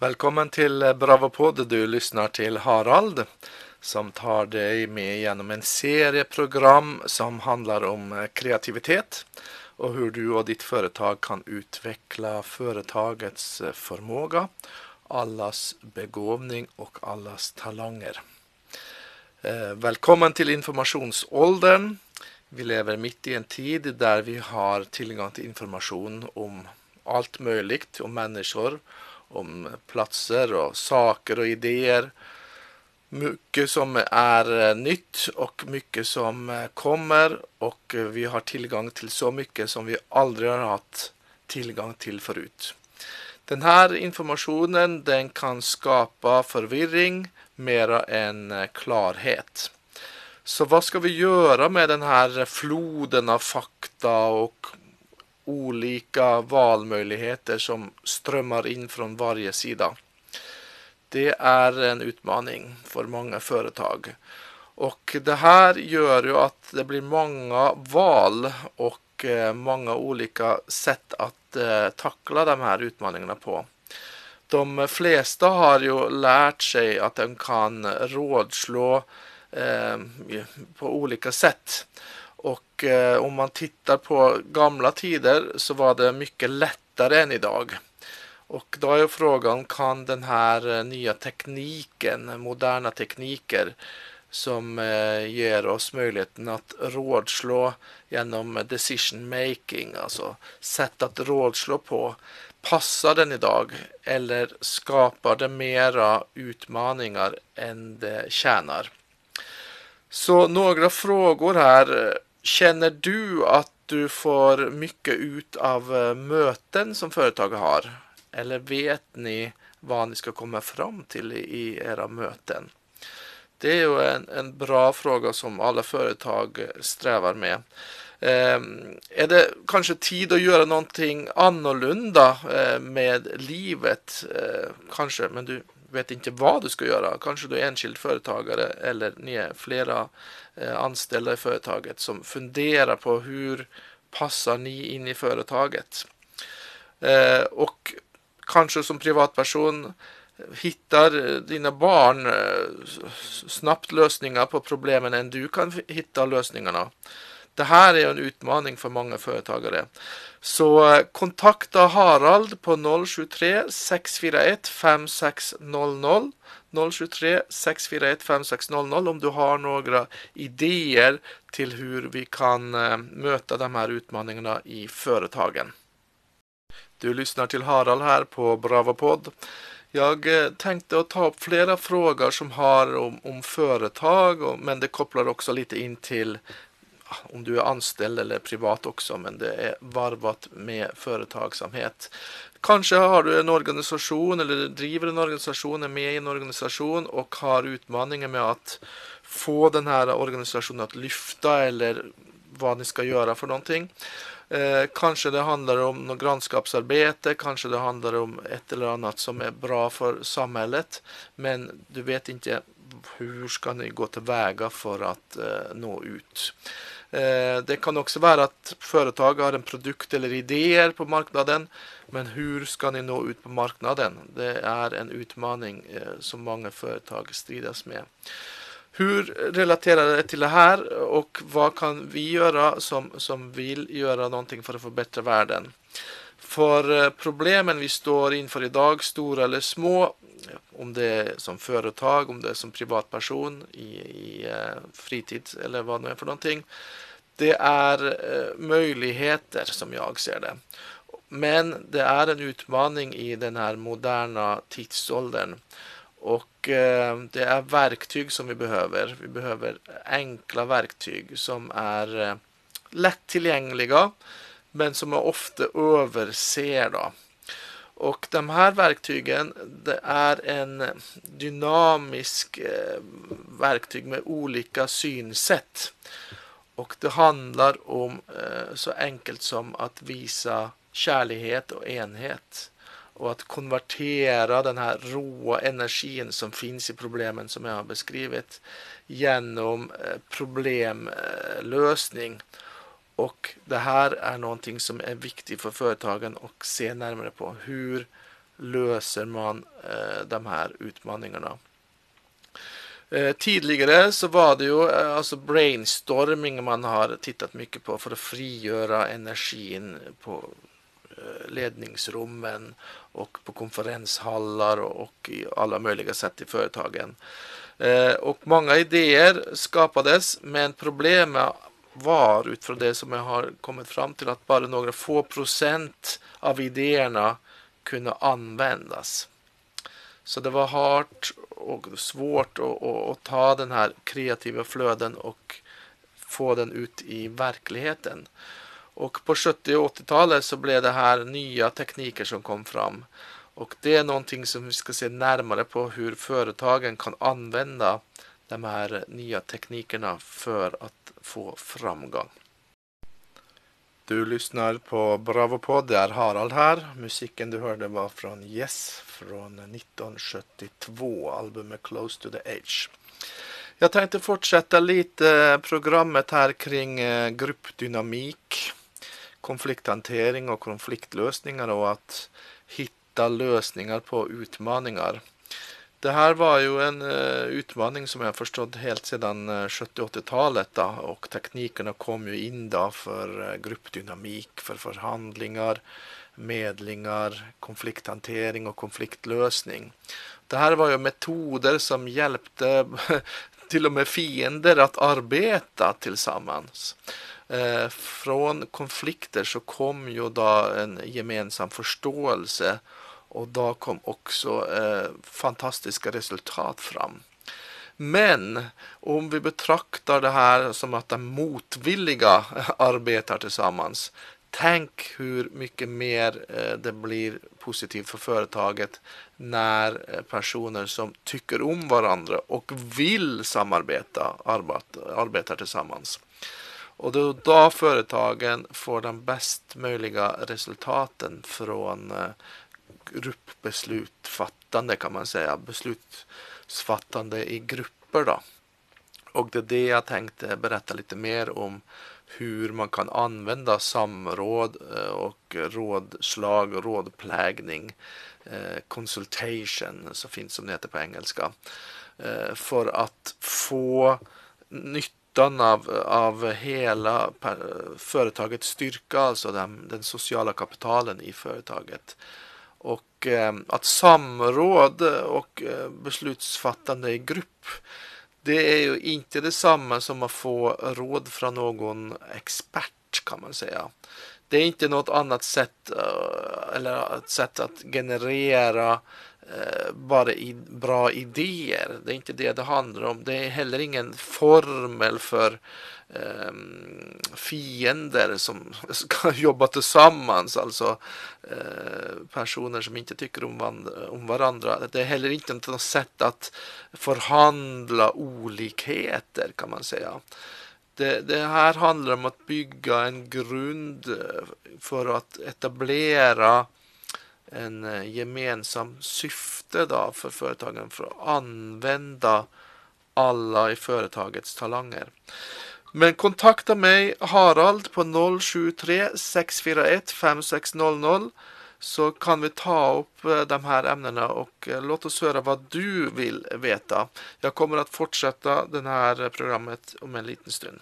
Välkommen till Bravopod. Du lyssnar till Harald som tar dig med genom en serie program som handlar om eh, kreativitet och hur du och ditt företag kan utveckla företagets eh, förmåga, allas begåvning och allas talanger. Eh, välkommen till informationsåldern. Vi lever mitt i en tid där vi har tillgång till information om allt möjligt, om människor, om platser och saker och idéer. Mycket som är eh, nytt och mycket som eh, kommer och eh, vi har tillgång till så mycket som vi aldrig har haft tillgång till förut. Den här informationen den kan skapa förvirring mera än klarhet. Så vad ska vi göra med den här floden av fakta och olika valmöjligheter som strömmar in från varje sida? Det är en utmaning för många företag. Och det här gör ju att det blir många val och eh, många olika sätt att eh, tackla de här utmaningarna på. De flesta har ju lärt sig att de kan rådslå eh, på olika sätt. Och eh, om man tittar på gamla tider så var det mycket lättare än idag. Och då är frågan, kan den här eh, nya tekniken, moderna tekniker som eh, ger oss möjligheten att rådslå genom decision making, alltså sätt att rådslå på, passar den idag eller skapar det mera utmaningar än det tjänar? Så några frågor här. Känner du att du får mycket ut av eh, möten som företaget har? Eller vet ni vad ni ska komma fram till i era möten? Det är ju en, en bra fråga som alla företag strävar med. Eh, är det kanske tid att göra någonting annorlunda eh, med livet? Eh, kanske, men du vet inte vad du ska göra. Kanske du är enskild företagare eller ni är flera eh, anställda i företaget som funderar på hur passar ni in i företaget? Eh, och kanske som privatperson hittar dina barn eh, snabbt lösningar på problemen än du kan hitta lösningarna. Det här är en utmaning för många företagare. Så eh, kontakta Harald på 073 641 5600 023 641 5600 om du har några idéer till hur vi kan eh, möta de här utmaningarna i företagen. Du lyssnar till Harald här på Bravopod. Jag eh, tänkte att ta upp flera frågor som har om, om företag, men det kopplar också lite in till om du är anställd eller privat också, men det är varvat med företagsamhet. Kanske har du en organisation eller driver en organisation, är med i en organisation och har utmaningar med att få den här organisationen att lyfta eller vad ni ska göra för någonting. Eh, kanske det handlar om något grannskapsarbete, kanske det handlar om ett eller annat som är bra för samhället. Men du vet inte hur ska ni gå tillväga för att eh, nå ut. Eh, det kan också vara att företag har en produkt eller idéer på marknaden. Men hur ska ni nå ut på marknaden? Det är en utmaning eh, som många företag stridas med. Hur relaterar det till det här och vad kan vi göra som, som vill göra någonting för att förbättra världen? För eh, problemen vi står inför idag, stora eller små, om det är som företag, om det är som privatperson i, i eh, fritid eller vad det är för någonting. Det är eh, möjligheter som jag ser det. Men det är en utmaning i den här moderna tidsåldern. Och eh, det är verktyg som vi behöver. Vi behöver enkla verktyg som är eh, lättillgängliga men som man ofta överser. Då. Och de här verktygen det är en dynamisk eh, verktyg med olika synsätt. Och det handlar om eh, så enkelt som att visa kärlighet och enhet och att konvertera den här råa energin som finns i problemen som jag har beskrivit genom eh, problemlösning. Och det här är någonting som är viktigt för företagen att se närmare på. Hur löser man eh, de här utmaningarna. Eh, tidigare så var det ju eh, alltså brainstorming man har tittat mycket på för att frigöra energin på eh, ledningsrummen och på konferenshallar och i alla möjliga sätt i företagen. Eh, och många idéer skapades men problemet var utifrån det som jag har kommit fram till att bara några få procent av idéerna kunde användas. Så det var hårt och svårt att, att, ta den här kreativa flöden och få den ut i verkligheten. Och på 70 och 80-talet så blev det här nya tekniker som kom fram. Och det är någonting som vi ska se närmare på hur företagen kan använda de här nya teknikerna för att få framgång. Du lyssnar på Bravopod, det är Harald här. Musiken du hörde var från Yes från 1972, albumet Close to the Edge. Jag tänkte fortsätta lite programmet här kring eh, gruppdynamik, konflikthantering och konfliktlösningar och att hitta lösningar på utmaningar. Det här var ju en uh, utmaning som jag förstått helt sedan eh, uh, 70-80-talet och teknikerna kom ju in då för uh, gruppdynamik, för förhandlingar, medlingar, konflikthantering och konfliktlösning. Det här var ju metoder som hjälpte till och med fiender att arbeta tillsammans. Från konflikter så kom ju då en gemensam förståelse och då kom också eh, fantastiska resultat fram. Men om vi betraktar det här som att de motvilliga arbetar tillsammans. Tänk hur mycket mer eh, det blir positivt för företaget när eh, personer som tycker om varandra och vill samarbeta arbetar tillsammans. Och då, då företagen får de bäst möjliga resultaten från eh, gruppbeslutfattande kan man säga. Beslutsfattande i grupper då. Och det är det jag tänkte berätta lite mer om hur man kan använda samråd eh, och rådslag, rådplägning, eh, consultation, så fint som det heter på engelska, eh, för att få nyttan av, av hela företagets styrka, alltså den, den sociala kapitalen i företaget. Och eh, att samråd och eh, beslutsfattande i grupp det är ju inte detsamma som att få råd från någon expert kan man säga. Det är inte något annat sätt eh, eller ett sätt att generera Eh, bara i bra idéer. Det är inte det det handlar om. Det är heller ingen formel för eh, fiender som ska jobba tillsammans, alltså eh, personer som inte tycker om, om varandra. Det är heller inte något sätt att förhandla olikheter kan man säga. Det, det, här handlar om att bygga en grund eh, för att etablera en eh, gemensam syfte då för företagen för att använda alla i företagets talanger. Men kontakta mig Harald på 073 641 5600 så kan vi ta upp eh, de här ämnena och eh, låt oss höra vad du vill veta. Jag kommer att fortsätta det här programmet om en liten stund.